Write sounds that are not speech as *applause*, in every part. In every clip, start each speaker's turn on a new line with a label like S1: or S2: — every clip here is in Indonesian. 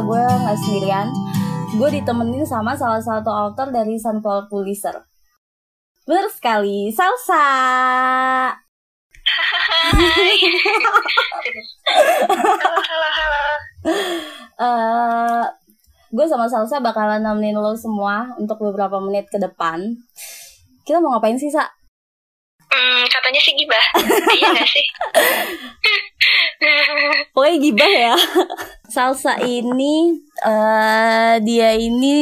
S1: gue nggak sendirian. Gue ditemenin sama salah satu author dari Sunflower Publisher. Bener sekali, Salsa.
S2: Hai. halo.
S1: Eh, gue sama Salsa bakalan nemenin lo semua untuk beberapa menit ke depan. Kita mau ngapain sih, Sa?
S2: Hmm, katanya sih gibah. *laughs* iya gak sih? *laughs*
S1: Pokoknya gibah ya. Salsa ini eh dia ini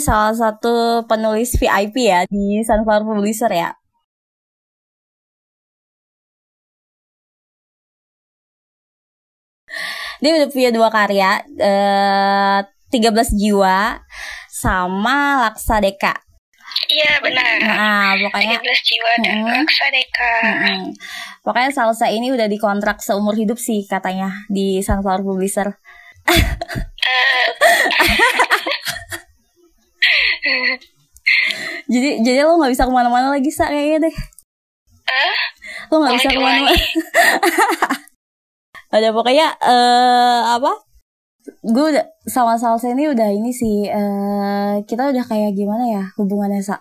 S1: salah satu penulis VIP ya di Sunflower Publisher ya. Dia udah punya dua karya, eh 13 jiwa sama Laksa Deka.
S2: Iya, benar.
S1: Nah, pokoknya
S2: 13 jiwa dan
S1: Mm-mm.
S2: raksa deka.
S1: Mm-mm. Pokoknya Salsa ini udah dikontrak seumur hidup sih katanya di Sunflower Publisher.
S2: Eh,
S1: Jadi jadi lo nggak bisa ke mana-mana lagi sa kayaknya deh.
S2: eh,
S1: Lo nggak bisa
S2: ke
S1: mana-mana. *laughs* Ada pokoknya eh apa? Gue udah sama Salsa ini udah ini sih. eh kita udah kayak gimana ya hubungannya sa?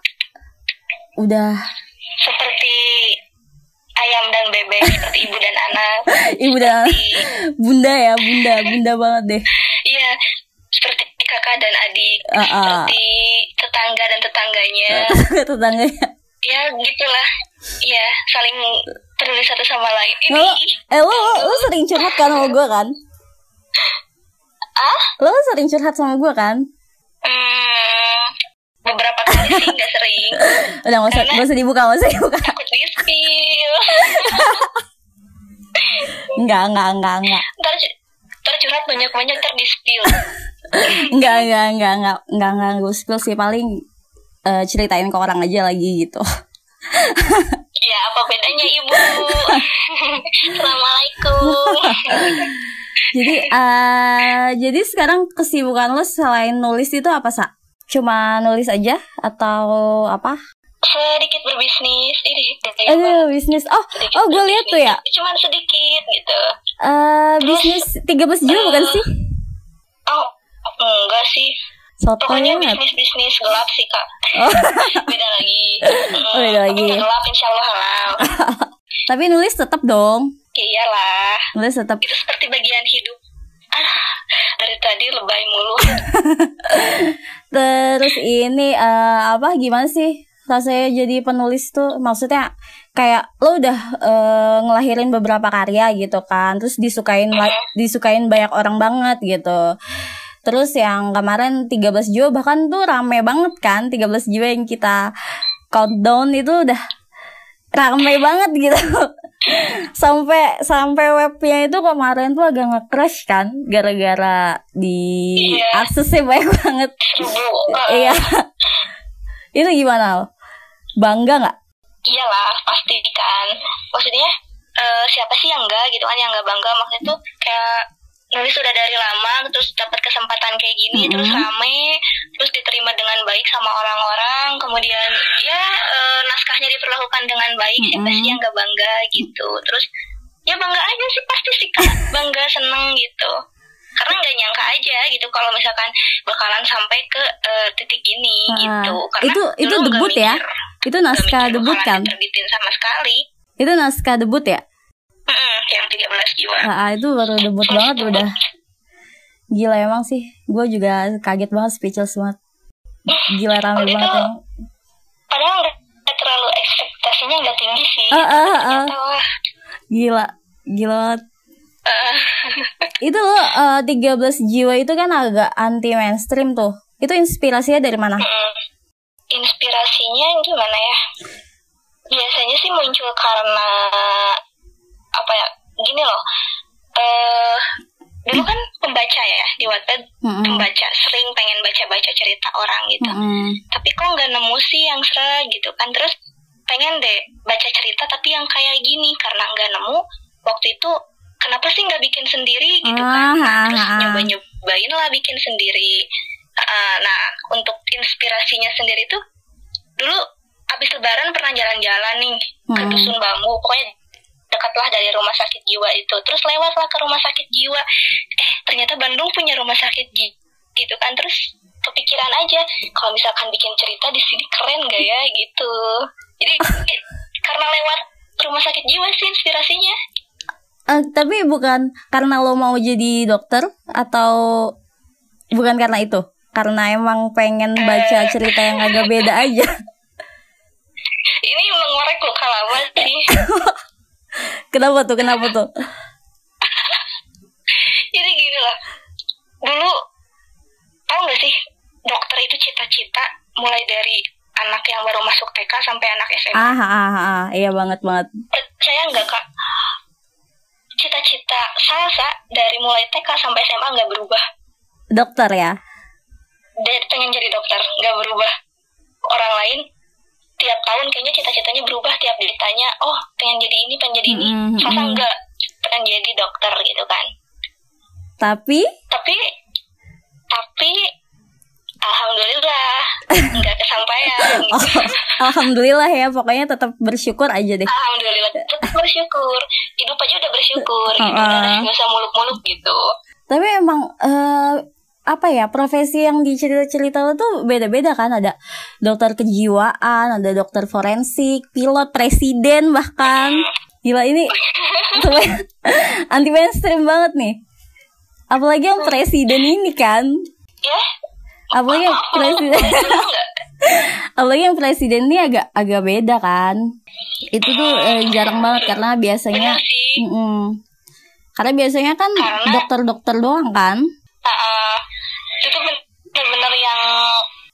S1: Udah
S2: seperti ayam dan bebek, seperti ibu dan anak. *laughs*
S1: ibu dan
S2: Seperti- *laughs*
S1: bunda ya bunda bunda banget deh.
S2: Iya, seperti kakak dan adik.
S1: Ah, ah.
S2: Seperti tetangga dan tetangganya. *laughs*
S1: Tetangganya.
S2: ya, gitulah. Iya, saling peduli satu sama lain. Ini,
S1: Lo, eh lo, lo, lo sering curhat kan sama gue kan?
S2: Ah?
S1: Lo sering curhat sama gue kan?
S2: Hmm, beberapa kali sih, nggak sering. *laughs*
S1: Udah gak usah, gak usah dibuka, gak usah dibuka. *laughs*
S2: Takut di-spill. *laughs*
S1: Enggak, enggak, enggak, enggak.
S2: ntar, ntar curhat banyak-banyak, ntar di-spill.
S1: Enggak, enggak, enggak, enggak, enggak, enggak, gue spill sih paling eh, ceritain ke orang aja lagi gitu.
S2: Ya, apa bedanya ibu? Assalamualaikum.
S1: Jadi, eh jadi sekarang kesibukan lo selain nulis itu apa sa? Cuma nulis aja atau apa?
S2: Sedikit berbisnis. Ini,
S1: Aduh, bisnis. Oh,
S2: sedikit
S1: oh gue lihat tuh ya.
S2: Cuman sedikit gitu.
S1: eh bisnis 13 jiwa bukan sih?
S2: Oh, enggak sih.
S1: Soto
S2: Pokoknya bisnis-bisnis gelap sih, Kak.
S1: Oh, *laughs*
S2: Beda lagi.
S1: Oh, beda
S2: Tapi
S1: lagi.
S2: nggak gelap, insya Allah halal. *laughs*
S1: tapi nulis tetap dong.
S2: Ya iyalah.
S1: Nulis tetap.
S2: Itu seperti bagian hidup. Ah, dari tadi lebay mulu. *laughs*
S1: Terus ini eh, apa gimana sih rasanya jadi penulis tuh maksudnya kayak lo udah eh, ngelahirin beberapa karya gitu kan terus disukain wa- disukain banyak orang banget gitu terus yang kemarin 13 jiwa bahkan tuh rame banget kan 13 jiwa yang kita countdown itu udah rame banget gitu sampai sampai webnya itu kemarin tuh agak nge-crash kan gara-gara di
S2: Iya.
S1: aksesnya banyak banget. Iya. itu gimana lo? Bangga nggak?
S2: iyalah pasti kan maksudnya eh, siapa sih yang enggak gitu kan yang enggak bangga maksudnya tuh kayak nulis sudah dari lama terus dapat kesempatan kayak gini
S1: Mhm.
S2: terus rame terus diterima dengan baik sama orang-orang kemudian ya eh, naskahnya diperlakukan dengan baik siapa
S1: Mhm.
S2: sih yang enggak bangga gitu terus ya bangga aja sih pasti sih kak bangga seneng gitu karena nggak nyangka aja gitu kalau misalkan bakalan sampai ke eh, titik ini
S1: Ah,
S2: gitu karena
S1: itu- itu debut ya?
S2: mikir
S1: Itu
S2: Gak
S1: naskah debut kan?
S2: diterbitin sama sekali.
S1: Itu naskah debut ya?
S2: Mm-mm, yang 13 jiwa.
S1: Ah, itu baru debut banget udah. Gila emang sih. Gue juga kaget banget speechless banget. Gila rame banget
S2: itu-
S1: emang.
S2: Padahal nggak terlalu ekspektasinya nggak tinggi sih.
S1: Ah, ah.
S2: Ternyata, wah,
S1: Gila. Gila banget.
S2: eh,
S1: Itu lo eh, 13 jiwa itu kan agak anti mainstream tuh. Itu inspirasinya dari mana?
S2: mm, inspirasinya gimana ya? Biasanya sih muncul karena apa ya? Gini loh. Eh dulu kan pembaca ya di Wattpad
S1: Mm-mm.
S2: pembaca sering pengen baca-baca cerita orang gitu.
S1: Mm-mm.
S2: tapi kok nggak nemu sih yang seret gitu kan terus pengen deh baca cerita tapi yang kayak gini karena nggak nemu waktu itu kenapa sih nggak bikin sendiri gitu kan
S1: Ah,
S2: nah, terus
S1: ah, ah.
S2: nyoba nyobain lah bikin sendiri Ah, nah untuk inspirasinya sendiri tuh dulu abis lebaran pernah jalan-jalan nih ke
S1: Hmm.
S2: dusun bambu pokoknya dekatlah dari rumah sakit jiwa itu. Terus lewatlah ke rumah sakit jiwa. Eh ternyata Bandung punya rumah sakit ji- gitu kan. Terus kepikiran aja kalau misalkan bikin cerita di sini keren gak ya gitu. Jadi karena lewat rumah sakit jiwa sih inspirasinya.
S1: Uh, tapi bukan karena lo mau jadi dokter atau bukan karena itu? Karena emang pengen baca cerita yang agak beda aja. *laughs*
S2: ini mengorek luka lama sih *laughs*
S1: kenapa tuh? Kenapa tuh?
S2: jadi gini lah dulu tahu gak sih dokter itu cita-cita mulai dari anak yang baru masuk TK sampai anak SMA
S1: Ah, ah, ah, ah, iya banget banget.
S2: percaya nggak kak cita-cita Salsa dari mulai TK sampai SMA nggak berubah
S1: Dokter ya?
S2: dia pengen jadi dokter nggak berubah orang lain tiap tahun kayaknya cita-citanya berubah tiap ditanya oh pengen jadi ini pengen jadi ini.
S1: Mm-mm,
S2: Salsa
S1: mm-mm.
S2: nggak pengen jadi dokter gitu kan.
S1: Tapi?
S2: Tapi tapi alhamdulillah nggak kesampaian. *laughs*
S1: Oh,
S2: gitu.
S1: alhamdulillah ya, pokoknya tetap bersyukur aja deh.
S2: alhamdulillah tetap bersyukur. Hidup aja udah bersyukur gitu udah usah muluk-muluk gitu.
S1: Tapi emang eh, apa ya profesi yang dicerita-cerita lo tuh beda-beda kan ada dokter kejiwaan, ada dokter forensik, pilot, presiden bahkan. Gila ini *laughs* anti mainstream banget nih. Apalagi yang presiden ini kan.
S2: ya
S1: Apalagi yang presiden. *laughs* Apalagi yang presiden ini agak agak beda kan. Itu tuh eh, jarang banget karena biasanya
S2: sih
S1: Mm-mm. Karena biasanya kan dokter-dokter doang kan.
S2: Uh, itu benar-benar yang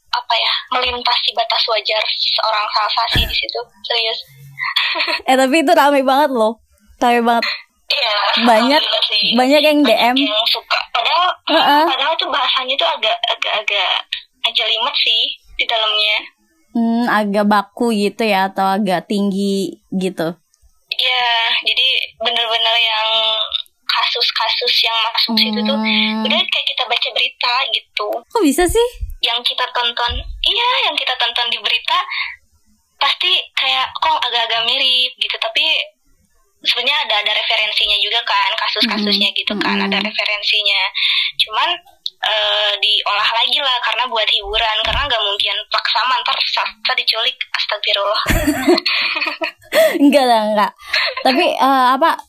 S2: apa ya melintasi batas wajar seorang salsa sih di situ serius *laughs*
S1: Eh tapi itu rame banget loh. Rame banget.
S2: iya
S1: Banyak
S2: sih.
S1: banyak yang DM.
S2: yang suka padahal
S1: Heeh.
S2: padahal tuh bahasanya tuh agak agak agak agak limet sih di dalamnya
S1: Hmm, agak baku gitu ya atau agak tinggi gitu.
S2: Iya, jadi bener-bener yang kasus-kasus yang masuk situ tuh
S1: Hmm.
S2: udah kayak kita baca berita gitu.
S1: Kok bisa sih?
S2: Yang kita tonton, iya yang kita tonton di berita pasti kayak kok agak-agak mirip gitu, tapi sebenarnya ada ada referensinya juga kan kasus-kasusnya gitu kan
S1: Mm-mm.
S2: ada referensinya. Cuman eh, diolah lagi lah karena buat hiburan karena nggak mungkin paksa ntar sasa diculik astagfirullah. *laughs*
S1: enggak lah, enggak. Tapi eh, apa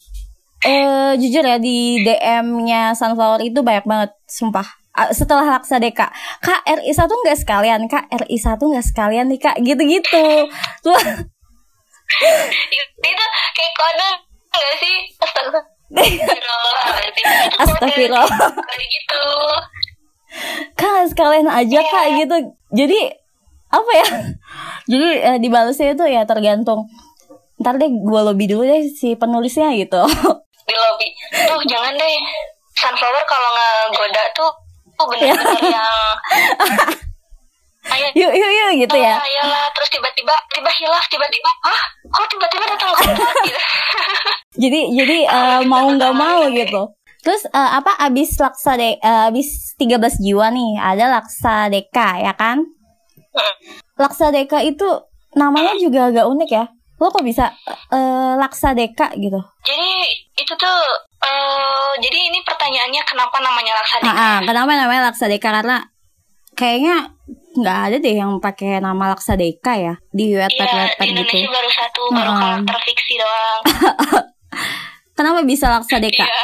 S1: eh jujur ya di DM-nya Sunflower itu banyak banget, sumpah. Ah, Setelah Laksa Deka, Kak RI 1 enggak sekalian, Kak RI 1 enggak sekalian nih Kak, gitu-gitu. Tuh,
S2: itu kayak kode nggak sih astagfirullah
S1: Astagfirullah.
S2: kayak gitu
S1: Kak sekalian aja Kak gitu. Jadi apa ya? Jadi eh, dibalasnya itu ya tergantung. Ntar deh gue lobby dulu deh si penulisnya gitu.
S2: Di lobby tuh jangan deh sunflower kalau ngegoda tuh tuh bener-bener *laughs* yang ayo
S1: yuk yuk yuk gitu ya.
S2: ah, ayolah terus tiba-tiba tiba hilaf tiba-tiba ah kok tiba-tiba datang goda *laughs* gitu
S1: Jadi jadi *laughs* eh, mau nggak mau gitu. Terus eh, apa abis laksa de eh, abis 13 jiwa nih ada laksa deka ya kan? Laksa deka itu namanya juga agak unik ya. Lo kok bisa eh, laksa deka gitu?
S2: jadi itu tuh eh jadi ini pertanyaannya kenapa namanya laksana
S1: Ah, ah, kenapa namanya Laksadeka karena kayaknya nggak ada deh yang pakai nama Laksadeka ya di
S2: Iya,
S1: webpad-webpad
S2: di
S1: gitu.
S2: Indonesia baru satu, baru
S1: Heeh.
S2: karakter fiksi doang. *laughs*
S1: Kenapa bisa Laksadeka?
S2: Iya.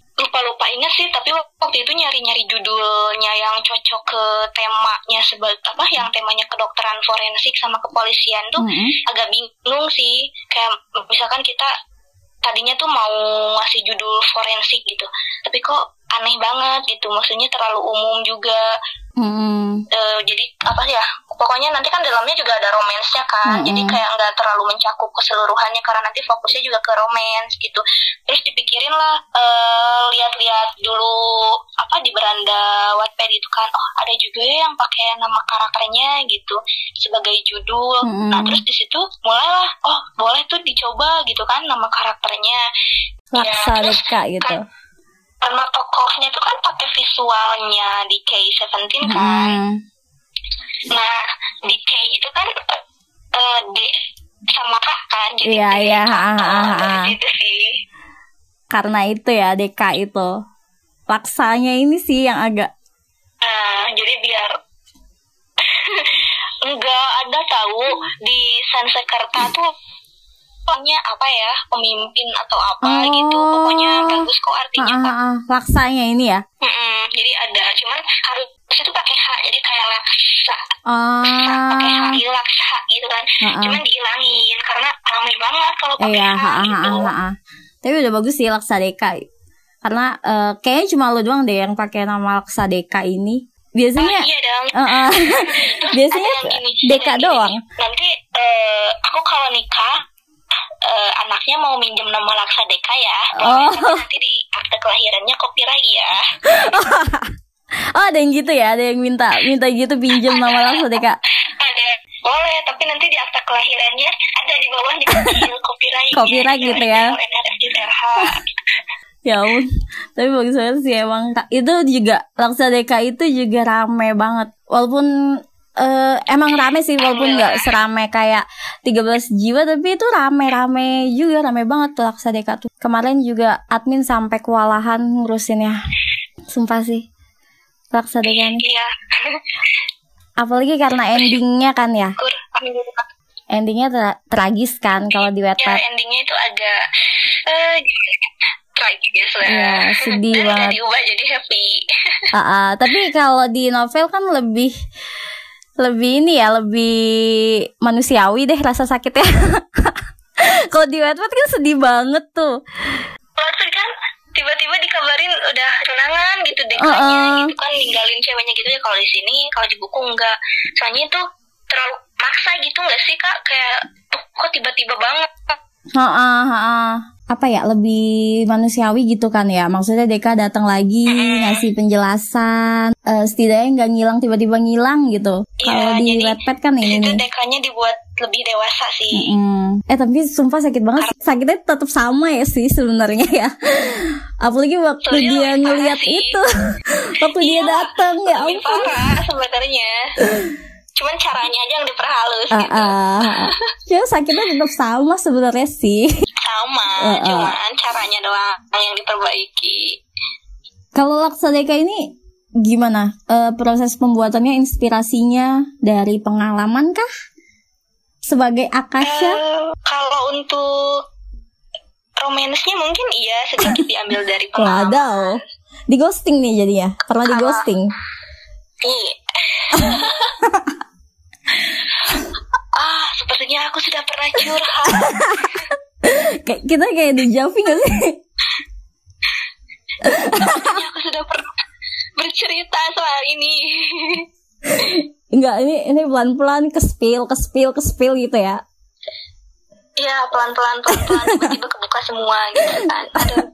S2: *laughs* Lupa-lupa ingat sih, tapi waktu itu nyari-nyari judulnya yang cocok ke temanya sebagai apa yang temanya kedokteran forensik sama kepolisian tuh
S1: Mm-mm.
S2: agak bingung sih. Kayak misalkan kita tadinya tuh mau ngasih judul forensik gitu, tapi kok aneh banget gitu. Maksudnya terlalu umum juga.
S1: Mm-mm.
S2: Eh, jadi apa ya pokoknya nanti kan dalamnya juga ada romansnya kan
S1: Mm-mm.
S2: jadi kayak nggak terlalu mencakup keseluruhannya karena nanti fokusnya juga ke romance gitu terus dipikirin lah eh, lihat-lihat dulu apa di beranda Wattpad itu kan oh ada juga ya yang pakai nama karakternya gitu sebagai judul
S1: Mm-mm.
S2: nah terus di situ mulailah oh boleh tuh dicoba gitu kan nama karakternya
S1: Laksadeka gitu.
S2: Karena tokohnya itu kan pakai visualnya di K17 kan
S1: Mm.
S2: Nah, di K itu kan eh, D sama K kan, jadi
S1: Iya, iya,
S2: K,
S1: ah, ah,
S2: dari
S1: ah.
S2: situ sih.
S1: Karena itu ya Deka itu. paksanya ini sih yang agak
S2: Nah, jadi biar *laughs* enggak ada tahu di Sansekerta tuh pokoknya apa ya pemimpin atau apa
S1: Oh.
S2: gitu pokoknya bagus kok artinya
S1: ah,
S2: Kak.
S1: ah, laksanya ini ya.
S2: Mm-mm, jadi ada cuman harus itu pakai H jadi kayak laksa pakai H
S1: Ah,
S2: gitu laksa gitu kan
S1: ah, ah.
S2: cuman dihilangin karena ramai banget kalau pakai
S1: Iya,
S2: H
S1: ha, ha,
S2: gitu
S1: ha, ha. Tapi udah bagus sih Laksadeka. Karena eh, kayaknya cuma lo doang deh yang pakai nama Laksadeka ini.
S2: Oh,
S1: Biasanya
S2: iya dong
S1: eh, eh, *laughs*
S2: Terus
S1: biasanya Deka doang.
S2: nanti eh, aku kalau nikah eh, anaknya mau minjem nama Laksa Deka ya
S1: Oh.
S2: Nanti di akte kelahirannya kopi lagi ya
S1: Oh ada yang gitu ya, ada yang minta minta gitu pinjam nama Laksadeka.
S2: ada boleh tapi nanti di akte kelahirannya ada di bawah di kecil copyright
S1: Copyright gitu ya. *laughs* Ya ampun, tapi bagus banget sih emang. Itu juga Laksadeka itu juga rame banget. Walaupun eh, emang rame sih walaupun nggak serame kayak 13 jiwa tapi itu rame-rame juga rame banget tuh Laksadeka tuh. Kemarin juga admin sampai kewalahan ngurusinnya. Sumpah sih. Laksadeka nih.
S2: iya
S1: Apalagi karena endingnya kan ya. Endingnya tra- tragis kan kalau di
S2: ya
S1: Wattpad.
S2: endingnya itu agak eh tragis lah
S1: Iya, sedih *laughs* banget.
S2: diubah jadi happy
S1: Ah, ah. tapi kalau di novel kan lebih lebih ini ya lebih manusiawi deh rasa sakitnya. *laughs* kalau di Wattpad kan sedih banget tuh.
S2: Waktu kan tiba-tiba dikabarin udah tunangan gitu dekanya
S1: Uh-uh.
S2: gitu kan ninggalin ceweknya gitu ya kalau di sini kalau di buku enggak soalnya itu terlalu maksa gitu nggak sih kak kayak "Tuh, kok tiba-tiba banget
S1: Heeh, heeh. Apa ya lebih manusiawi gitu kan ya. Maksudnya Deka datang lagi ngasih penjelasan. Eh, setidaknya nggak ngilang tiba-tiba ngilang gitu.
S2: Iya,
S1: Kalau di Wattpad kan ini
S2: itu dekanya dibuat lebih dewasa sih
S1: Mm. Eh tapi sumpah sakit banget Sakitnya tetap sama ya sih sebenarnya ya *laughs* Apalagi waktu
S2: Soalnya
S1: dia
S2: sih.
S1: itu *laughs* Waktu dia datang ya ampun
S2: sebenarnya *laughs* cuman caranya aja yang diperhalus
S1: Ah,
S2: gitu
S1: ah, ah. Cuma sakitnya tetap sama sebenarnya sih
S2: sama
S1: Uh-uh. *laughs*
S2: cuman caranya doang yang diperbaiki
S1: Kalau Laksadeka ini gimana? Eh, proses pembuatannya inspirasinya dari pengalaman kah? Sebagai Akasha?
S2: Eh, kalau untuk romansnya mungkin iya sedikit diambil dari *laughs* pengalaman.
S1: Wadaw Di ghosting nih jadinya Pernah di ghosting
S2: Iya. *laughs* ah, sepertinya aku sudah pernah curhat.
S1: Kayak Kita kayak di Javi gak sih?
S2: sepertinya aku sudah pernah bercerita soal ini.
S1: Enggak, ini ini pelan-pelan ke spill, ke spill, ke spill gitu ya.
S2: Iya, pelan-pelan pelan-pelan tiba-tiba kebuka semua gitu kan. Aduh.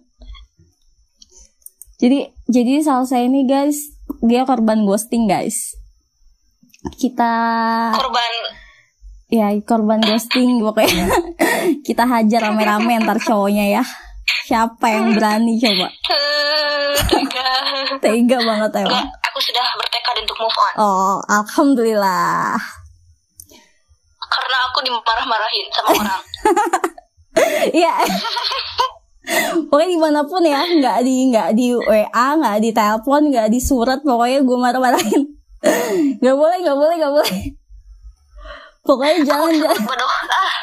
S1: Jadi jadi Salsa ini guys, dia korban ghosting guys. Kita
S2: Korban
S1: ya korban ghosting pokoknya. *laughs* Kita hajar rame-rame antar cowoknya ya. Siapa yang berani coba?
S2: tega.
S1: Tega banget emang.
S2: aku sudah bertekad untuk move on.
S1: Oh, alhamdulillah.
S2: Karena aku dimarah-marahin sama orang. *laughs*
S1: Iya. *laughs* Pokoknya di mana pun ya, nggak di nggak di WA, nggak di telepon, nggak di surat, pokoknya gue marah-marahin. Nggak boleh, nggak boleh, nggak boleh. Pokoknya jangan, jangan.
S2: bodoh ah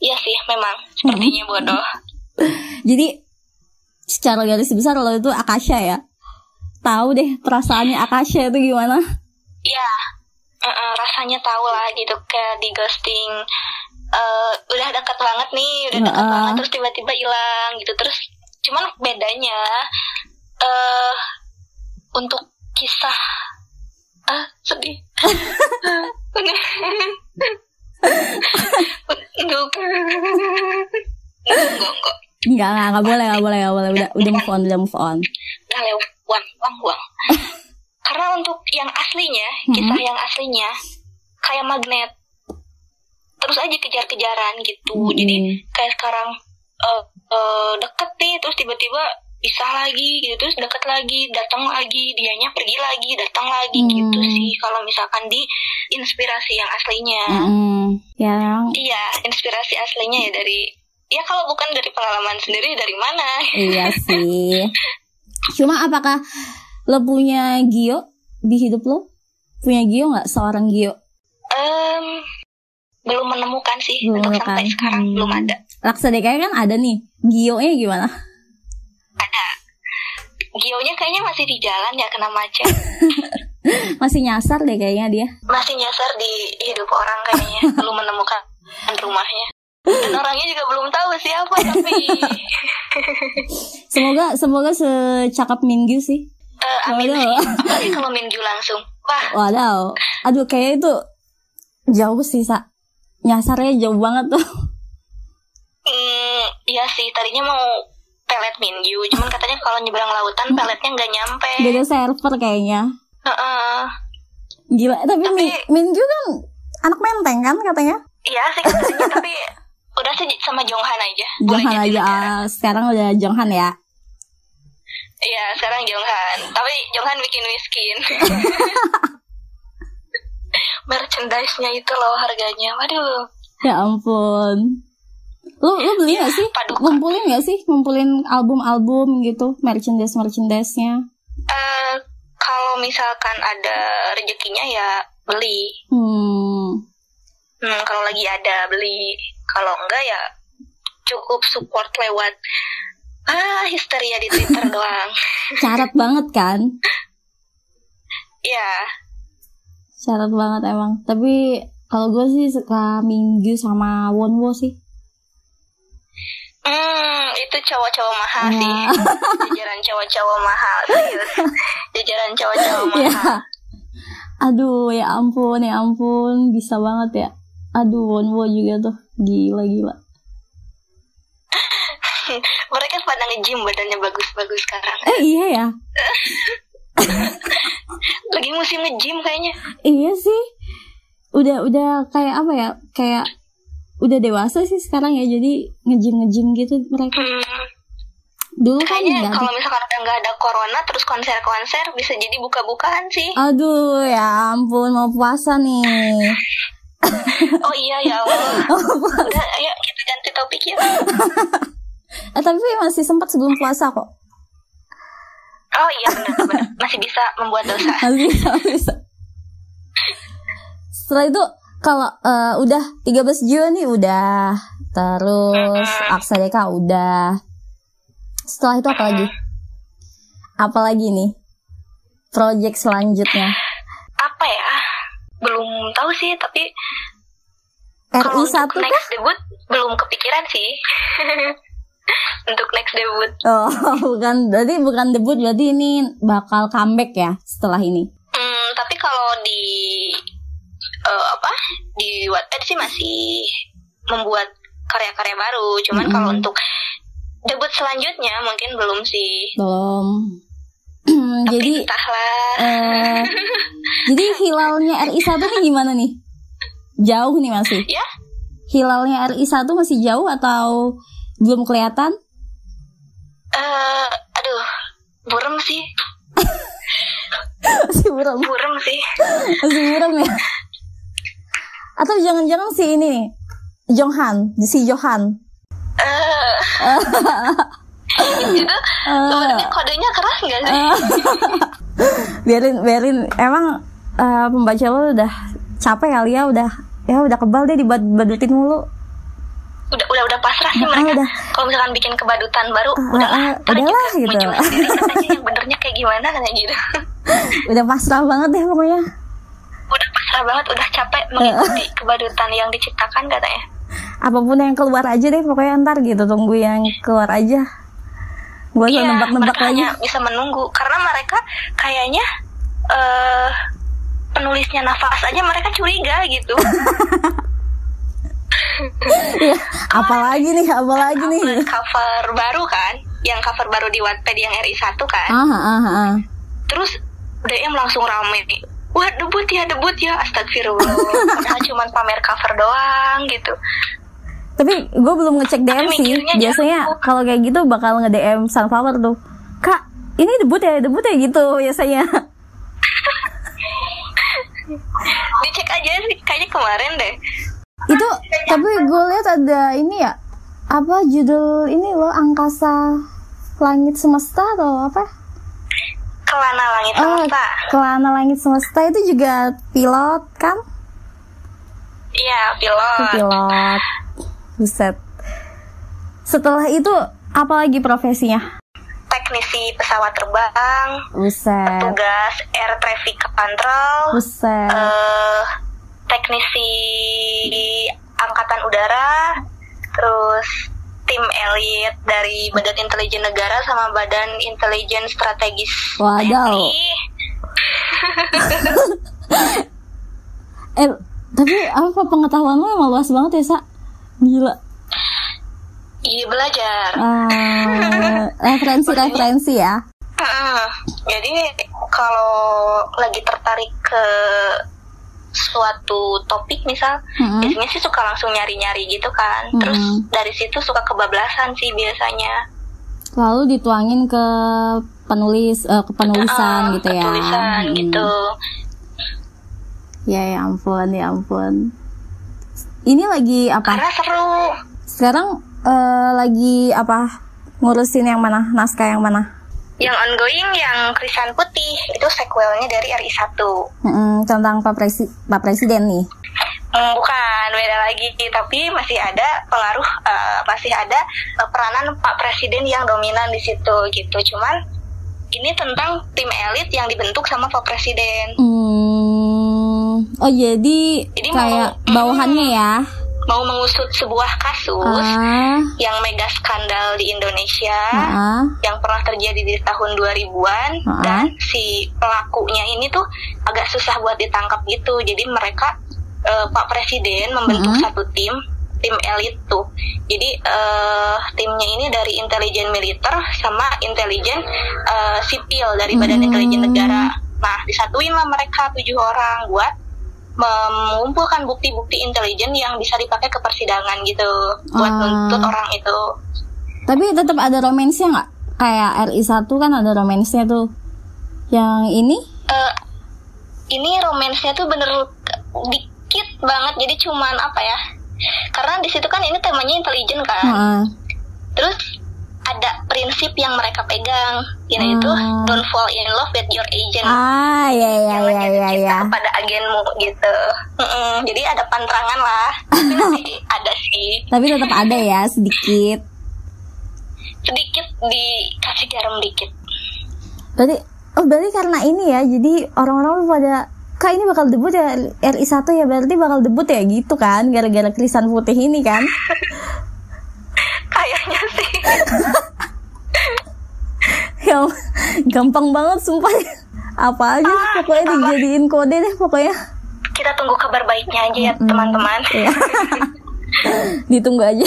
S2: iya sih memang sepertinya bodoh
S1: Jadi secara garis besar lo itu Akasha ya. Tahu deh perasaannya Akasha itu gimana?
S2: Iya eh, rasanya tahu lah gitu kayak di ghosting eh, udah dekat banget nih udah dekat
S1: Heeh.
S2: banget terus tiba-tiba hilang gitu terus cuman bedanya eh untuk kisah ah sedih enggak enggak enggak
S1: Enggak, enggak, enggak boleh, enggak boleh, enggak boleh. Udah udah move on, udah move on.
S2: udah lewat uang uang *laughs* karena untuk yang aslinya
S1: Hmm.
S2: kisah yang aslinya kayak magnet terus aja kejar-kejaran gitu jadi
S1: Hmm.
S2: kayak sekarang eh eh, deket nih terus tiba-tiba pisah lagi gitu terus deket lagi datang lagi dianya pergi lagi datang lagi
S1: Hmm.
S2: gitu sih kalau misalkan di inspirasi yang aslinya
S1: Mm-mm. Ya,
S2: iya inspirasi aslinya ya dari ya kalau bukan dari pengalaman sendiri dari mana
S1: iya *laughs* sih. Cuma apakah lo punya Gio di hidup lo? Punya Gio nggak seorang Gio?
S2: Em, belum menemukan sih
S1: Belum
S2: untuk
S1: menemukan.
S2: sampai sekarang
S1: Hmm.
S2: belum ada.
S1: Laksa DKI kan ada nih. Gio-nya gimana?
S2: Ada. Gionya kayaknya masih di jalan ya kena macet. *laughs*
S1: Masih nyasar deh kayaknya dia.
S2: masih nyasar di hidup orang kayaknya *laughs* belum menemukan rumahnya dan orangnya juga belum tahu siapa tapi *laughs*
S1: Semoga semoga secakap Minggu sih.
S2: Eh, amin
S1: Waduh.
S2: apalagi kalau minggu langsung wah
S1: Waduh. Aduh kayak itu jauh sih, Sa. Nyasarnya jauh banget tuh.
S2: mm, iya sih tadinya mau pelet minggu cuman katanya kalau nyebrang lautan peletnya nggak nyampe
S1: Beda server kayaknya.
S2: Heeh.
S1: Gila, tapi,
S2: Tapi-
S1: Mi- Minju kan anak menteng kan katanya?
S2: iya sih katanya tapi udah sih sama Jonghan aja
S1: Jonghan aja,
S2: negara.
S1: ah, sekarang udah Jonghan ya.
S2: iya sekarang Jonghan tapi Jonghan bikin miskin *laughs* merchandise-nya itu loh harganya waduh
S1: Ya ampun. Lu lu beli gak sih?
S2: Paduka.
S1: Ngumpulin gak sih? Ngumpulin album-album gitu, merchandise-merchandise-nya.
S2: Eh, kalau misalkan ada rezekinya ya beli.
S1: Hmm.
S2: Hmm, kalau lagi ada beli. Kalau enggak ya cukup support lewat ah histeria di Twitter *laughs* doang.
S1: Syarat banget kan?
S2: Ya,
S1: Syarat banget emang. Tapi kalau gue sih suka Minggu sama Wonwo sih.
S2: hmm, itu cowok-cowok mahal sih.
S1: Nah, *laughs*
S2: Jajaran cowok-cowok mahal serius. Jajaran cowok-cowok *laughs*
S1: ya.
S2: mahal.
S1: Aduh, ya ampun, ya ampun, bisa banget ya. Aduh, Wonwo juga tuh. Gila, gila. *laughs*
S2: Mereka pada nge-gym badannya bagus-bagus sekarang.
S1: Eh, iya ya. *laughs*
S2: Lagi musim nge-gym kayaknya.
S1: Iya sih. Udah udah kayak apa ya? Kayak udah dewasa sih sekarang ya. Jadi ngejim-ngejim gitu mereka.
S2: Hmm.
S1: Dulu kan
S2: Kayaknya kalau misalkan udah nggak ada corona terus konser-konser bisa jadi buka-bukaan sih.
S1: Aduh, ya ampun mau puasa nih. *laughs*
S2: Oh iya ya Allah. *laughs* Udah ayo kita ganti topik ya.
S1: Eh, tapi masih sempat sebelum puasa kok.
S2: Oh iya benar-benar masih bisa membuat dosa. *laughs*
S1: Masih bisa, masih bisa. Setelah itu kalau eh, udah 13 Juni nih udah. Terus Aksadeka udah. Setelah itu apa lagi? Apa lagi nih? Project selanjutnya.
S2: Apa ya? Belum tahu sih tapi
S1: RI
S2: kalau untuk
S1: 1 kah?
S2: next debut belum kepikiran sih. *laughs* untuk next debut.
S1: Oh, *laughs* bukan. Berarti bukan debut, berarti ini bakal comeback ya setelah ini.
S2: Hmm, tapi kalau di eh, apa di Wattpad sih masih membuat karya-karya baru. Cuman
S1: Mm-mm.
S2: kalau untuk debut selanjutnya mungkin belum sih.
S1: Belum. *clears throat*
S2: Tapi
S1: jadi
S2: entahlah.
S1: eh *laughs* jadi hilalnya RI 1 nih gimana nih? Jauh nih masih.
S2: Ya,
S1: Hilalnya RI 1 masih jauh atau belum kelihatan?
S2: eh aduh, burem sih, *laughs*
S1: Masih buram.
S2: burem sih.
S1: Masih buram ya. Atau jangan-jangan si ini nih. Jonghan, si Johan.
S2: Eh, *laughs* itu sebenarnya kodenya keras nggak sih? *laughs*
S1: biarin biarin emang eh, pembaca lo udah capek kali ya udah ya udah kebal deh dibad-badutin mulu
S2: udah udah udah pasrah sih
S1: Ah,
S2: mereka.
S1: udah.
S2: Kalau misalkan bikin kebadutan baru,
S1: Ah,
S2: udah
S1: ah,
S2: ntar
S1: udahlah, gitu.
S2: muncul sendiri yang *laughs* benernya kayak gimana kayak gitu. *laughs*
S1: udah pasrah banget deh pokoknya
S2: udah pasrah banget, udah capek *laughs* mengikuti kebadutan yang diciptakan katanya.
S1: apa pun yang keluar aja deh pokoknya ntar gitu tunggu yang keluar aja gue
S2: Iya,
S1: nebak-nebak
S2: mereka
S1: lagi
S2: bisa menunggu karena mereka kayaknya eh penulisnya nafas aja mereka curiga gitu.
S1: Iya, apalagi nih apalagi nih?
S2: Upload cover baru kan, yang cover baru di Wattpad yang RI1 kan.
S1: ah ah ah
S2: Terus DM langsung rame. Nih. Wah debut ya debut ya. Astagfirullah. *laughs* Padahal cuma pamer cover doang gitu.
S1: Tapi gue belum ngecek DM
S2: Tapi
S1: sih. biasanya
S2: jauh.
S1: kalau kayak gitu bakal nge DM Sunflower tuh. Kak ini debut ya debut ya gitu biasanya. *laughs*
S2: Dicek aja sih Kayaknya kemarin deh
S1: itu tapi gue lihat ada ini ya apa judul ini loh angkasa langit semesta atau apa
S2: Kelana Langit
S1: Oh,
S2: Semesta.
S1: Kelana Langit Semesta itu juga pilot kan?
S2: Iya, pilot.
S1: Pilot. Buset. Setelah itu apa lagi profesinya?
S2: Teknisi pesawat terbang,
S1: Buset.
S2: tugas air traffic control,
S1: Buset.
S2: eh teknisi angkatan udara, terus tim elit dari Badan Intelijen Negara sama Badan Intelijen Strategis
S1: Wadaw. *laughs* Eh, tapi apa pengetahuan lo emang luas banget ya, Sa? Gila.
S2: Iya belajar.
S1: Eh, *laughs* referensi-referensi ya.
S2: Mm, Jadi kalau lagi tertarik ke suatu topik misal,
S1: Mm-mm.
S2: biasanya sih suka langsung nyari-nyari gitu kan. Terus
S1: Mm-mm.
S2: dari situ suka kebablasan sih biasanya.
S1: Lalu dituangin ke penulis eh, ke penulisan
S2: Ah,
S1: gitu ya.
S2: Tulisan
S1: Hmm.
S2: gitu.
S1: Ya, ya ampun, ya ampun. Ini lagi apa?
S2: Karena seru.
S1: Sekarang eh, lagi apa? Ngurusin yang mana? Naskah yang mana?
S2: Yang ongoing yang Krisan Putih itu sequelnya dari RI1.
S1: Mm-mm, tentang Pak, Presi Pak Presiden nih.
S2: Hmm, bukan beda lagi, tapi masih ada pengaruh, eh, masih ada eh, peranan Pak Presiden yang dominan di situ gitu. Cuman ini tentang tim elit yang dibentuk sama Pak Presiden.
S1: Hmm, oh jadi,
S2: Jadi
S1: kayak
S2: mau-
S1: bawahannya ya?
S2: Mau mengusut sebuah kasus
S1: Ah,
S2: yang mega skandal di Indonesia.
S1: ah,
S2: yang pernah terjadi di tahun 2000-an
S1: Ah.
S2: dan si pelakunya ini tuh agak susah buat ditangkap gitu. Jadi mereka eh, Pak Presiden membentuk
S1: Mm-mm.
S2: satu tim tim elit tuh. Jadi eh, timnya ini dari intelijen militer sama intelijen eh, sipil dari Badan
S1: Hmm.
S2: Intelijen Negara. Nah, disatuin lah mereka tujuh orang buat mengumpulkan bukti-bukti intelijen yang bisa dipakai ke persidangan gitu buat nuntut orang itu.
S1: tapi tetap ada romansnya nggak? Kayak RI1 kan ada romansnya tuh. Yang ini?
S2: eh ini romansnya tuh bener dikit banget jadi cuman apa ya karena di situ kan ini temanya intelijen kan
S1: Heeh.
S2: terus ada prinsip yang mereka pegang yaitu
S1: Ah.
S2: don't fall in love with your agent
S1: Ah, ya ya
S2: jangan
S1: ya
S2: jatuh
S1: ya
S2: cinta
S1: ya.
S2: kepada agenmu gitu Mm-mm, jadi ada pantangan lah *laughs* tapi ada sih
S1: Tapi tetap ada ya sedikit.
S2: sedikit dikasih garam dikit
S1: Berarti oh berarti karena ini ya. Jadi orang-orang pada Kak ini bakal debut ya RI1 ya berarti bakal debut ya gitu kan gara-gara krisan putih ini kan. *laughs*
S2: kayaknya sih
S1: ya gampang banget sumpah. Apa aja
S2: Ah,
S1: pokoknya
S2: sumpah.
S1: dijadiin kode deh pokoknya.
S2: kita tunggu kabar baiknya aja ya teman-teman
S1: Iya. Ditunggu aja.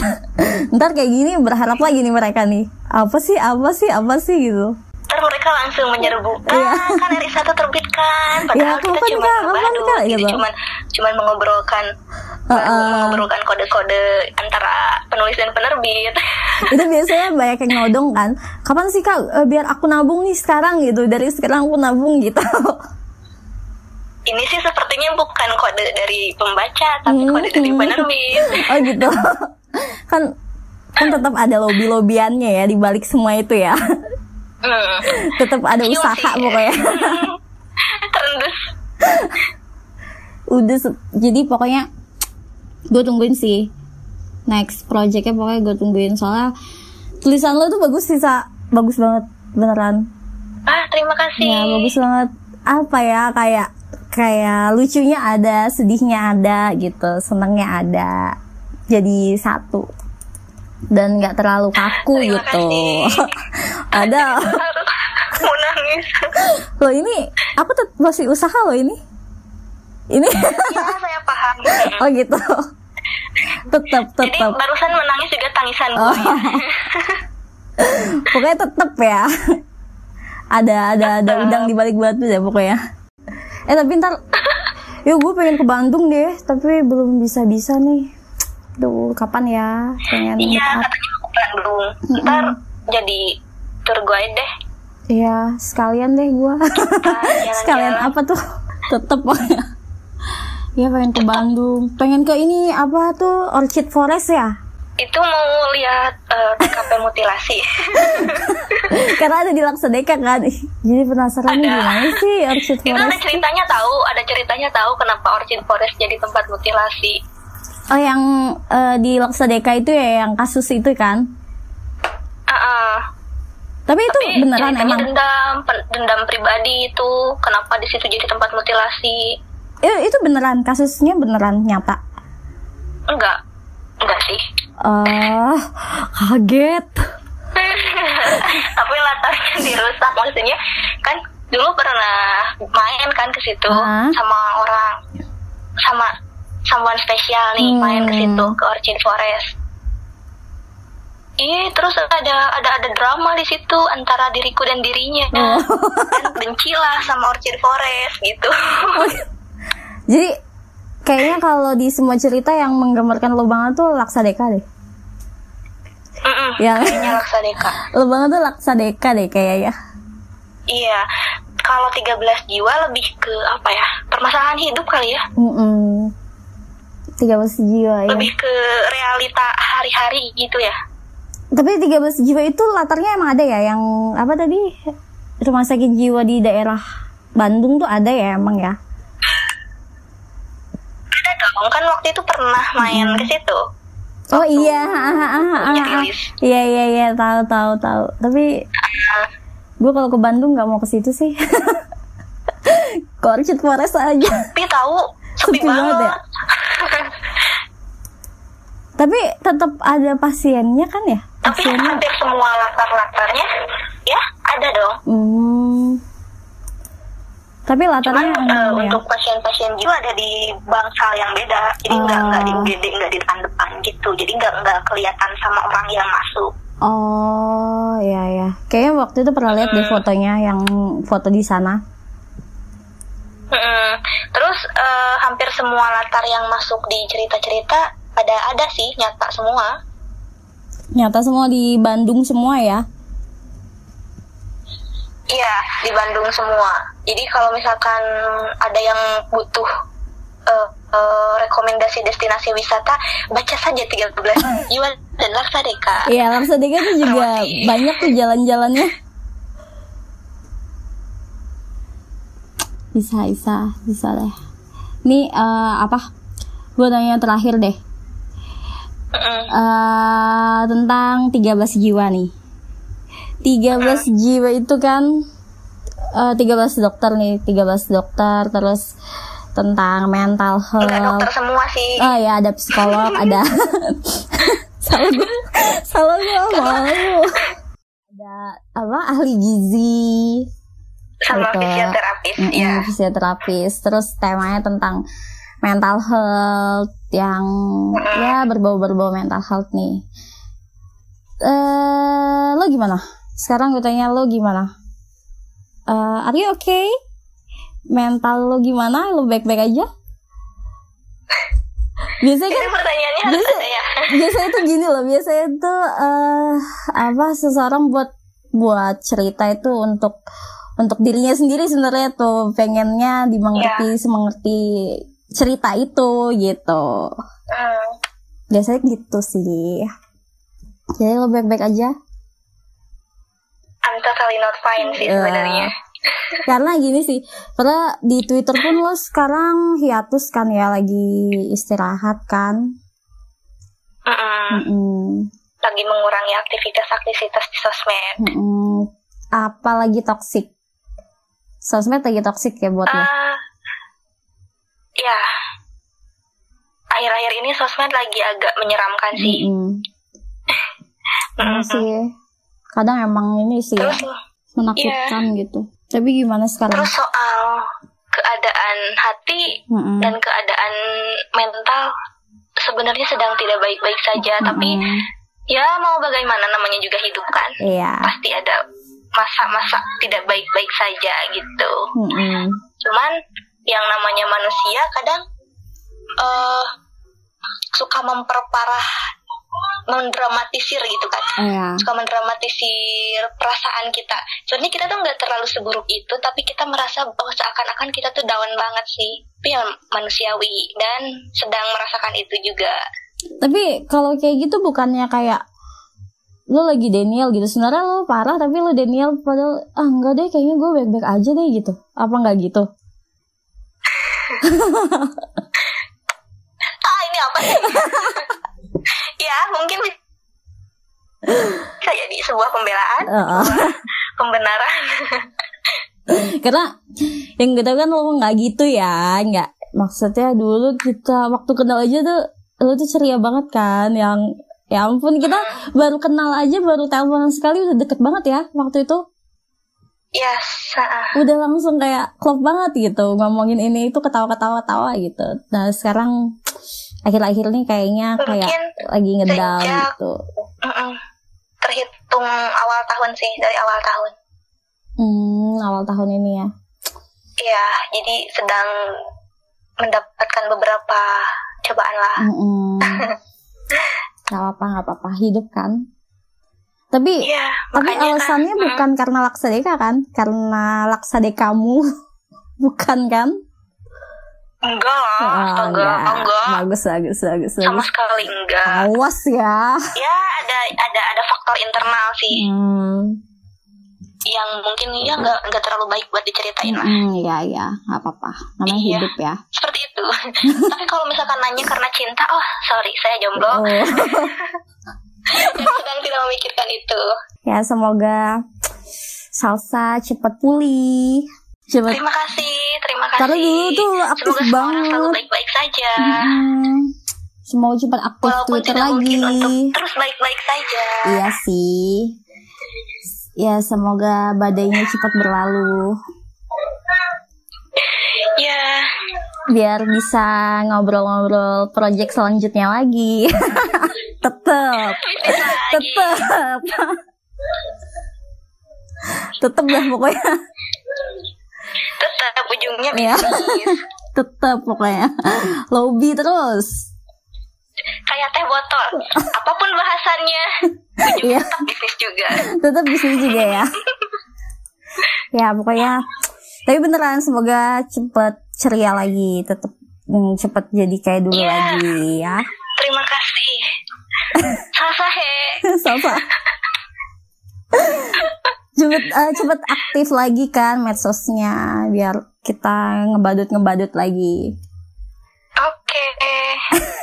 S1: Ntar kayak gini berharap lagi nih mereka nih. Apa sih? Apa sih? Apa sih gitu.
S2: Mereka langsung menyerbu
S1: Iya.
S2: ah, kan RI satu terbit kan padahal
S1: Ya,
S2: kita
S1: kapan,
S2: cuma?
S1: Kapan,
S2: ngebadu
S1: Kak?
S2: gitu cuman cuman mengobrolkan
S1: Uh, uh.
S2: mengobrolkan kode-kode antara penulis dan penerbit *laughs*
S1: Itu biasanya banyak yang nodong kan. Kapan sih kak? Eh, biar aku nabung nih sekarang gitu. Dari sekarang aku nabung gitu. *laughs*
S2: ini sih sepertinya bukan kode dari pembaca tapi kode dari penerbit *laughs*
S1: oh gitu. kan kan tetap ada lobby lobiannya ya di balik semua itu ya. *laughs*
S2: hmm.
S1: tetap ada
S2: Iya
S1: usaha
S2: sih.
S1: pokoknya.
S2: terendus
S1: Udah jadi pokoknya gue tungguin sih. Next projectnya pokoknya gue tungguin. Soalnya tulisan lo tuh bagus sih sa. Bagus banget beneran.
S2: Ah terima kasih.
S1: Ya bagus banget. Apa ya kayak kayak lucunya ada sedihnya ada gitu senangnya ada. Jadi satu dan nggak terlalu kaku
S2: Terima
S1: gitu. *laughs* ada.
S2: Mau nangis.
S1: Lo ini aku tetap masih usaha lo ini. Ini.
S2: Ya saya paham.
S1: Oh gitu. Tetap
S2: jadi
S1: tetap
S2: barusan menangis juga tangisan.
S1: Oh.
S2: gue *laughs*
S1: pokoknya tetep ya. Ada ada ada udang di balik batu ya pokoknya. Eh tapi ntar yuk gue pengen ke Bandung deh. Tapi belum bisa bisa nih Duh, kapan ya pengen
S2: Iya, katanya aku Bandung. Ntar jadi tour guide deh.
S1: Iya, sekalian deh gue *laughs*
S2: jalan-jalan.
S1: sekalian apa tuh *laughs* tetep pokoknya Iya pengen ke Bandung pengen ke ini apa tuh Orchid Forest ya
S2: itu mau lihat uh, TKP mutilasi. *laughs*
S1: Karena ada di Laksadeka kan. Jadi penasaran nih gimana sih Orchid
S2: itu ada
S1: Forest?
S2: ceritanya tahu, ada ceritanya tahu kenapa Orchid Forest jadi tempat mutilasi.
S1: Oh yang eh, di Laksadeka itu ya yang kasus itu kan?
S2: Ah, ah.
S1: Tapi itu
S2: Tapi
S1: beneran emang?
S2: dendam, dendam pribadi itu kenapa di situ jadi tempat mutilasi?
S1: Eh, itu beneran kasusnya beneran nyata?
S2: Enggak, enggak sih.
S1: Ah, kaget. *laughs*
S2: Tapi latarnya dirusak maksudnya kan dulu pernah main kan ke situ
S1: Ah.
S2: sama orang sama someone spesial nih
S1: Hmm.
S2: main ke situ ke Orchid Forest. Iya, terus ada ada ada drama di situ antara diriku dan dirinya.
S1: Oh.
S2: Dan bencilah sama Orchid Forest gitu.
S1: Jadi kayaknya kalau di semua cerita yang menggambarkan lo banget tuh Laksadeka deh.
S2: Mm-mm,
S1: Ya.
S2: kayaknya Laksadeka. *laughs*
S1: Lo banget tuh Laksadeka deh kayaknya.
S2: Iya, kalau 13 jiwa lebih ke apa ya? Permasalahan hidup kali ya.
S1: Mm 13 jiwa ya.
S2: Lebih ke realita hari-hari gitu ya.
S1: Tapi 13 jiwa itu latarnya emang ada ya yang apa tadi rumah sakit jiwa di daerah Bandung tuh ada ya emang ya.
S2: Ada dong, kan waktu itu pernah main ke situ.
S1: Oh iya, ah, ah, ah, iya iya iya tahu tahu tahu. Tapi gue kalau ke Bandung nggak mau ke situ sih. *laughs* ke Orchid Forest aja.
S2: tapi tahu sepi,
S1: Sepi banget
S2: banget.
S1: ya? Tapi tetap ada pasiennya kan ya?
S2: tapi
S1: Pasiennya.
S2: hampir semua latar-latarnya ya ada dong.
S1: Hmm. Tapi
S2: Cuman
S1: latarnya
S2: eh,
S1: emang ya.
S2: untuk pasien-pasien jiwa ada di bangsal yang beda. Jadi nggak
S1: Oh.
S2: nggak di UGD nggak di depan depan gitu. Jadi nggak nggak kelihatan sama orang yang masuk.
S1: Oh, iya ya. Kayaknya waktu itu pernah lihat deh fotonya yang foto di sana.
S2: Mm-mm. Terus eh, hampir semua latar yang masuk di cerita-cerita ada ada sih nyata semua.
S1: Nyata semua di Bandung semua ya.
S2: Iya di Bandung semua. Jadi kalau misalkan ada yang butuh eh, eh, rekomendasi destinasi wisata, baca saja 13 jiwa *laughs* dan Laksadeka.
S1: Iya, Laksadeka tuh juga banyak tuh jalan-jalannya. Bisa, bisa, bisa deh. Nih eh, apa? Gue tanya terakhir deh. Eh tentang 13 jiwa nih. 13 jiwa itu kan eh 13 dokter nih, 13 dokter terus tentang mental
S2: Enggak
S1: health.
S2: dokter semua sih.
S1: Oh ya ada psikolog, ada *laughs* salah gue, salah gue *laughs* malu. Ada apa ahli gizi,
S2: sama
S1: betul.
S2: fisioterapis
S1: Mm-mm,
S2: ya.
S1: fisioterapis. Terus temanya tentang mental health yang ya berbau-berbau mental health nih. Eh, lo gimana? Sekarang gue tanya lo gimana? Eh, are you okay? Mental lo gimana? Lo baik-baik aja? *laughs* Biasanya kan
S2: Itu pertanyaannya
S1: Biasa-
S2: ya. *laughs*
S1: biasanya tuh gini loh biasanya tuh eh apa seseorang buat buat cerita itu untuk untuk dirinya sendiri sebenarnya tuh pengennya dimengerti semengerti cerita itu gitu
S2: Hmm.
S1: biasanya gitu sih jadi lo baik-baik aja
S2: I'm totally not fine sih
S1: Ya.
S2: sebenarnya. *laughs*
S1: karena gini sih karena di Twitter pun lo sekarang hiatus kan ya lagi istirahat kan
S2: Mm-mm.
S1: Mm-mm.
S2: Lagi mengurangi aktivitas-aktivitas di sosmed.
S1: Mm-mm. apalagi toksik sosmed lagi toksik ya buat lo
S2: Ah, ya. Akhir-akhir ini sosmed lagi agak menyeramkan sih.
S1: Mm-mm. Emang *laughs*
S2: Mm-mm.
S1: sih kadang emang ini sih ya,
S2: Terus
S1: menakutkan gitu tapi gimana sekarang
S2: terus soal keadaan hati
S1: Mm-mm.
S2: dan keadaan mental sebenarnya sedang tidak baik-baik saja, tapi
S1: Mm-mm.
S2: ya mau bagaimana namanya juga hidup kan.
S1: iya
S2: Pasti ada masa-masa tidak baik-baik saja gitu.
S1: Mm-mm.
S2: Cuman yang namanya manusia kadang eh suka memperparah mendramatisir gitu kan.
S1: Iya.
S2: Suka mendramatisir perasaan kita. Sebenarnya kita tuh nggak terlalu seburuk itu tapi kita merasa bahwa seakan-akan kita tuh down banget sih. Tapi ya manusiawi dan sedang merasakan itu juga.
S1: Tapi kalau kayak gitu bukannya kayak lo lagi Daniel gitu. Sebenarnya lo parah tapi lo Daniel padahal ah enggak deh kayaknya gue baik-baik aja deh gitu. Apa enggak gitu? *laughs*
S2: ah ini apa sih *laughs* ya mungkin bisa jadi sebuah pembelaan
S1: Heeh.
S2: pembenaran *laughs*
S1: Karena yang kita kan lo nggak gitu ya, nggak maksudnya dulu kita waktu kenal aja tuh lo tuh ceria banget kan, yang ya ampun kita baru kenal aja baru teleponan sekali udah deket banget ya waktu itu
S2: yes ah.
S1: udah langsung kayak klop banget gitu ngomongin ini itu ketawa-ketawa tawa gitu. Nah sekarang akhir-akhir ini kayaknya kayak
S2: Mungkin
S1: lagi ngedown
S2: sejak-
S1: gitu.
S2: Mm-mm. terhitung awal tahun sih dari awal tahun
S1: Hmm, awal tahun ini ya.
S2: Iya, jadi sedang mendapatkan beberapa cobaan lah.
S1: Mm-mm. *laughs* Gak apa-apa, gak apa-apa. Hidup kan. Tapi
S2: Iya,
S1: Tapi
S2: makanya
S1: alasannya
S2: kan,
S1: bukan karena laksadeka kan? Karena laksadekamu *laughs* bukan kan?
S2: enggak lah,
S1: Ah,
S2: astaga, enggak,
S1: Bagus, bagus, bagus,
S2: sama
S1: bagus.
S2: sekali enggak.
S1: Awas ya.
S2: Ya ada ada ada faktor internal sih
S1: Hmm,
S2: yang mungkin ya enggak enggak terlalu baik buat diceritain lah.
S1: hmm, ya, ya, nggak apa-apa. Namanya
S2: Iya.
S1: hidup ya.
S2: Seperti itu. *laughs* Tapi kalau misalkan nanya karena cinta, oh sorry saya jomblo,
S1: Oh. *laughs*
S2: dan sedang tidak memikirkan itu.
S1: ya, semoga salsa cepat pulih. Cepat.
S2: Terima kasih, terima kasih.
S1: Karena dulu tuh aktif
S2: Semoga
S1: banget.
S2: baik-baik saja.
S1: Hmm, semoga cepat aktif
S2: Walaupun
S1: Twitter
S2: tidak
S1: lagi.
S2: mungkin untuk terus baik-baik saja.
S1: Iya sih. Ya semoga badainya cepat berlalu
S2: Ya,
S1: biar bisa ngobrol-ngobrol project selanjutnya lagi. *laughs* tetep, tetep, tetep lah pokoknya,
S2: Tetap ujungnya bisnis.
S1: tetep pokoknya. Lobby terus.
S2: Kayak teh botol. Apa pun bahasannya,
S1: Iya,
S2: tetap bisnis juga.
S1: bisnis juga ya. *laughs* ya pokoknya. Tapi beneran semoga cepet ceria lagi, tetep mm, cepet jadi kayak dulu
S2: Iya.
S1: lagi ya.
S2: Terima kasih. Sasahe. *laughs*
S1: Sama. cepet eh, cepet aktif lagi kan medsosnya biar kita ngebadut ngebadut lagi.
S2: Oke. *laughs*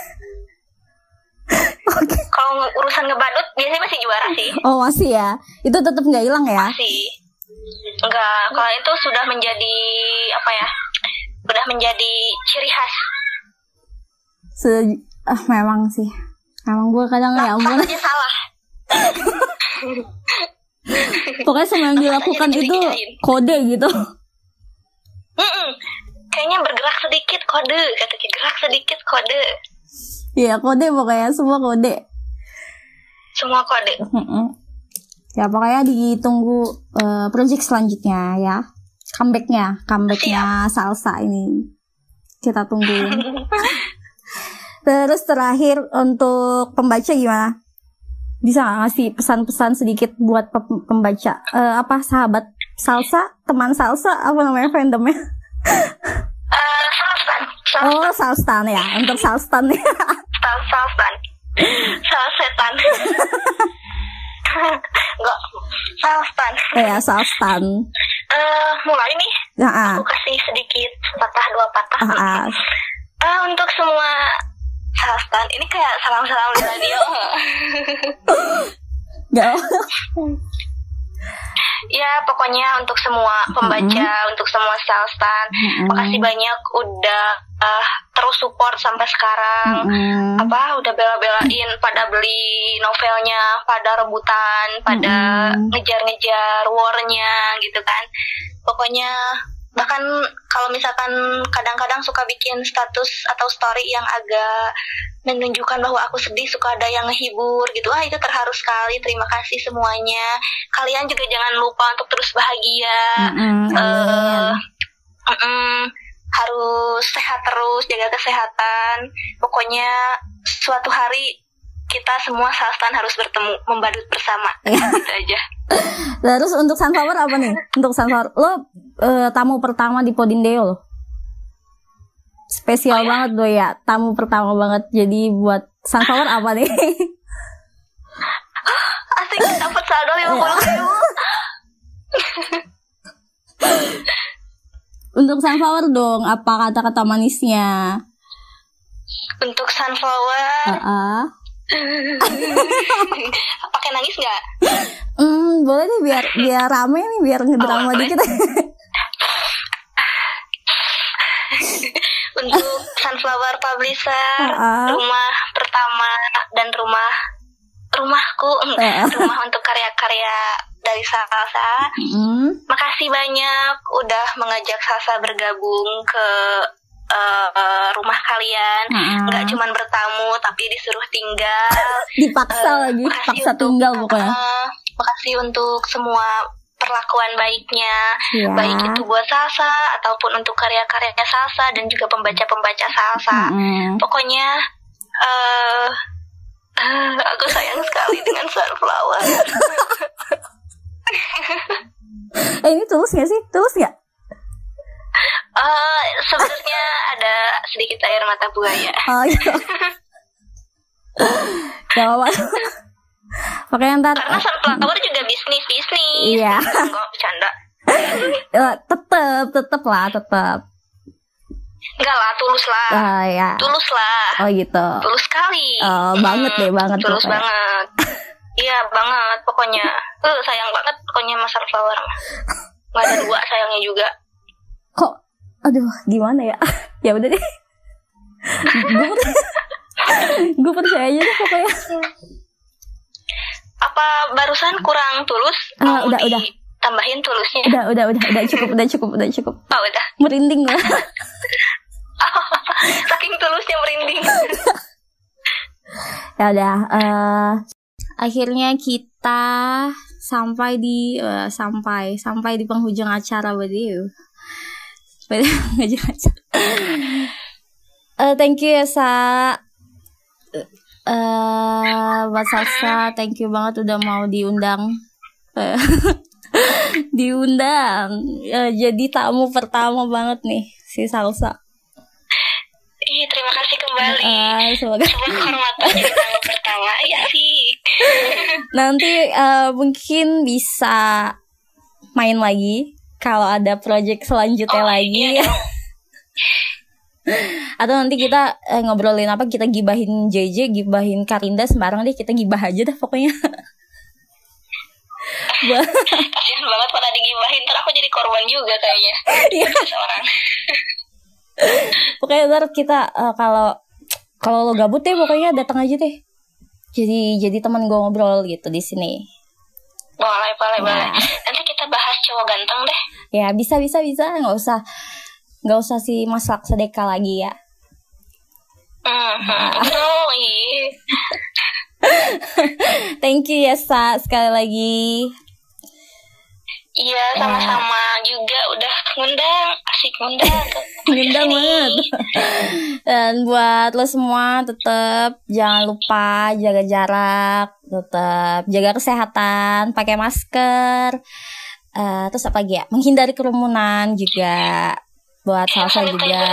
S2: Kalau urusan ngebadut biasanya masih juara sih.
S1: Oh masih ya? Itu tetap nggak hilang ya?
S2: Masih. Enggak, kalau itu sudah menjadi apa ya? Sudah menjadi ciri khas.
S1: Se ah, memang sih. Memang gue kadang ya ampun.
S2: Apa aja salah. *laughs*
S1: Pokoknya semua yang dilakukan itu kode gitu.
S2: Mm-mm. Kayaknya bergerak sedikit kode, katanya gerak sedikit kode.
S1: Iya kode pokoknya semua kode.
S2: Semua kode.
S1: Ya pokoknya ditunggu eh, project selanjutnya ya. Comebacknya, comebacknya salsa ini kita tunggu. *laughs* Terus terakhir untuk pembaca gimana? Bisa nggak ngasih pesan-pesan sedikit buat pe- pembaca? Eh, apa sahabat salsa, teman salsa, apa namanya fandomnya?
S2: Eh, salstan, salstan,
S1: Oh salstan ya, untuk salstan ya. *laughs*
S2: sal, salstan, salsetan. Enggak, salstan.
S1: ya salstan.
S2: Eh, mulai nih,
S1: Nah, ah,
S2: aku kasih sedikit patah dua patah.
S1: ah, ah.
S2: Eh, untuk semua salstan, ini kayak salam-salam di radio. *laughs*
S1: Nggak. *laughs*
S2: ya, pokoknya untuk semua pembaca, untuk semua salstan,
S1: Mm-mm.
S2: makasih banyak udah eh, terus support sampai sekarang.
S1: Mm-mm.
S2: apa udah bela-belain pada beli novelnya pada rebutan pada
S1: Mm-mm.
S2: ngejar-ngejar warnya gitu kan pokoknya bahkan kalau misalkan kadang-kadang suka bikin status atau story yang agak menunjukkan bahwa aku sedih suka ada yang ngehibur gitu ah itu terharu sekali. Terima kasih semuanya. Kalian juga jangan lupa untuk terus bahagia.
S1: Mm-mm,
S2: eh
S1: amin.
S2: mm-mm, harus sehat terus jaga kesehatan. Pokoknya suatu hari kita semua salstan harus bertemu membadut bersama gitu aja *laughs*
S1: Terus untuk Sunflower apa nih? Untuk Sunflower, lo eh, tamu pertama di Podindeo lo. Spesial
S2: Oh, ya?
S1: banget lo ya, tamu pertama banget. Jadi buat sunflower apa nih? *laughs*
S2: Asik dapat saldo lima puluh ribu.
S1: Untuk sunflower dong, apa kata-kata manisnya?
S2: Untuk sunflower,
S1: Uh-uh. *laughs*
S2: pakai nangis nggak?
S1: Hmm, boleh deh biar biar rame nih, biar ngedrama
S2: boleh.
S1: dikit. *laughs*
S2: Untuk sunflower publisher,
S1: Ah.
S2: rumah pertama dan rumah rumahku, *laughs*
S1: Ah.
S2: rumah untuk karya-karya dari Salsa.
S1: Hmm.
S2: Makasih banyak udah mengajak Salsa bergabung ke eh, rumah kalian. Nggak cuman bertamu, tapi disuruh tinggal.
S1: Dipaksa
S2: Eh,
S1: lagi, paksa
S2: untuk-
S1: tinggal pokoknya.
S2: eh, makasih untuk semua perlakuan baiknya,
S1: Iya.
S2: baik itu buat Salsa ataupun untuk karya-karyanya Salsa dan juga pembaca-pembaca Salsa.
S1: Mm-mm.
S2: Pokoknya eh, aku sayang sekali dengan sunflower. *laughs*
S1: Eh ini tulus gak sih? Tulus gak?
S2: Eh, sebenarnya ada sedikit air mata buaya. *laughs*
S1: Oh iya. Gak apa-apa. Pokoknya ntar
S2: Karena sunflower juga bisnis bisnis.
S1: Iya.
S2: Enggak bercanda. *laughs*
S1: eh, tetep tetep lah tetep.
S2: Enggak lah, tulus lah.
S1: Ah ya.
S2: Tulus lah.
S1: Oh gitu.
S2: Tulus sekali.
S1: Oh, banget deh, banget
S2: Tulus
S1: pokoknya.
S2: banget. *laughs* Iya banget pokoknya. Eh sayang banget pokoknya mas sunflower. Gak ada dua sayangnya juga.
S1: Kok aduh gimana ya? *laughs* ya udah deh. gue *laughs* gue percaya aja deh pokoknya.
S2: Apa barusan kurang tulus? Mau
S1: udah, udah.
S2: Tambahin tulusnya.
S1: Udah udah udah udah cukup udah cukup udah cukup. *laughs*
S2: Oh udah.
S1: Merinding lah.
S2: Saking tulusnya merinding.
S1: ya udah. eh akhirnya kita sampai di eh, sampai sampai di penghujung acara berarti. Sampai di penghujung acara. Eh, thank you ya sa. Eh buat Salsa, thank you banget udah mau diundang. *laughs* Diundang. Eh, jadi tamu pertama banget nih si Salsa.
S2: Ih, terima kasih kembali.
S1: Eh, semoga
S2: Sebuah kehormatan jadi tamu pertama. Ya sih.
S1: nanti eh, mungkin bisa main lagi kalau ada project selanjutnya
S2: Oh,
S1: lagi
S2: iya *laughs*
S1: atau nanti kita eh, ngobrolin apa kita gibahin JJ gibahin Karinda sembarang deh kita gibah aja dah pokoknya *laughs*
S2: Kasihan banget pada digibahin. Ntar aku jadi korban juga kayaknya.
S1: Iya.
S2: Seorang. *laughs*
S1: pokoknya ntar kita eh, kalau kalau lo gabut deh pokoknya datang aja deh jadi jadi teman gue ngobrol gitu di sini
S2: Boleh, boleh, boleh.
S1: Nah.
S2: Bahas cowok ganteng deh.
S1: ya bisa bisa bisa nggak usah nggak usah si Mas Sedeka lagi ya
S2: Hmm, hmm. *laughs*
S1: Thank you ya Sa sekali lagi
S2: Iya, sama-sama juga udah ngundang, asik ngundang. *laughs*
S1: Ngundang banget. *laughs* Dan buat lo semua tetap jangan lupa jaga jarak, tetap jaga kesehatan, pakai masker. Eh, terus apa lagi ya? Menghindari kerumunan juga. Buat salsa
S2: Sanitizer
S1: juga.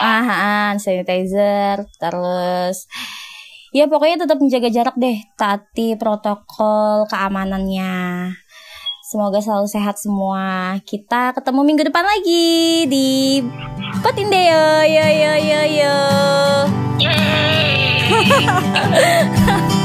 S1: Ah, ah, ah, sanitizer. Terus ya pokoknya tetap menjaga jarak deh. Taati protokol keamanannya. Semoga selalu sehat semua. Kita ketemu minggu depan lagi di Potindeo. Yo yo yo yo.
S2: Yeay. *laughs*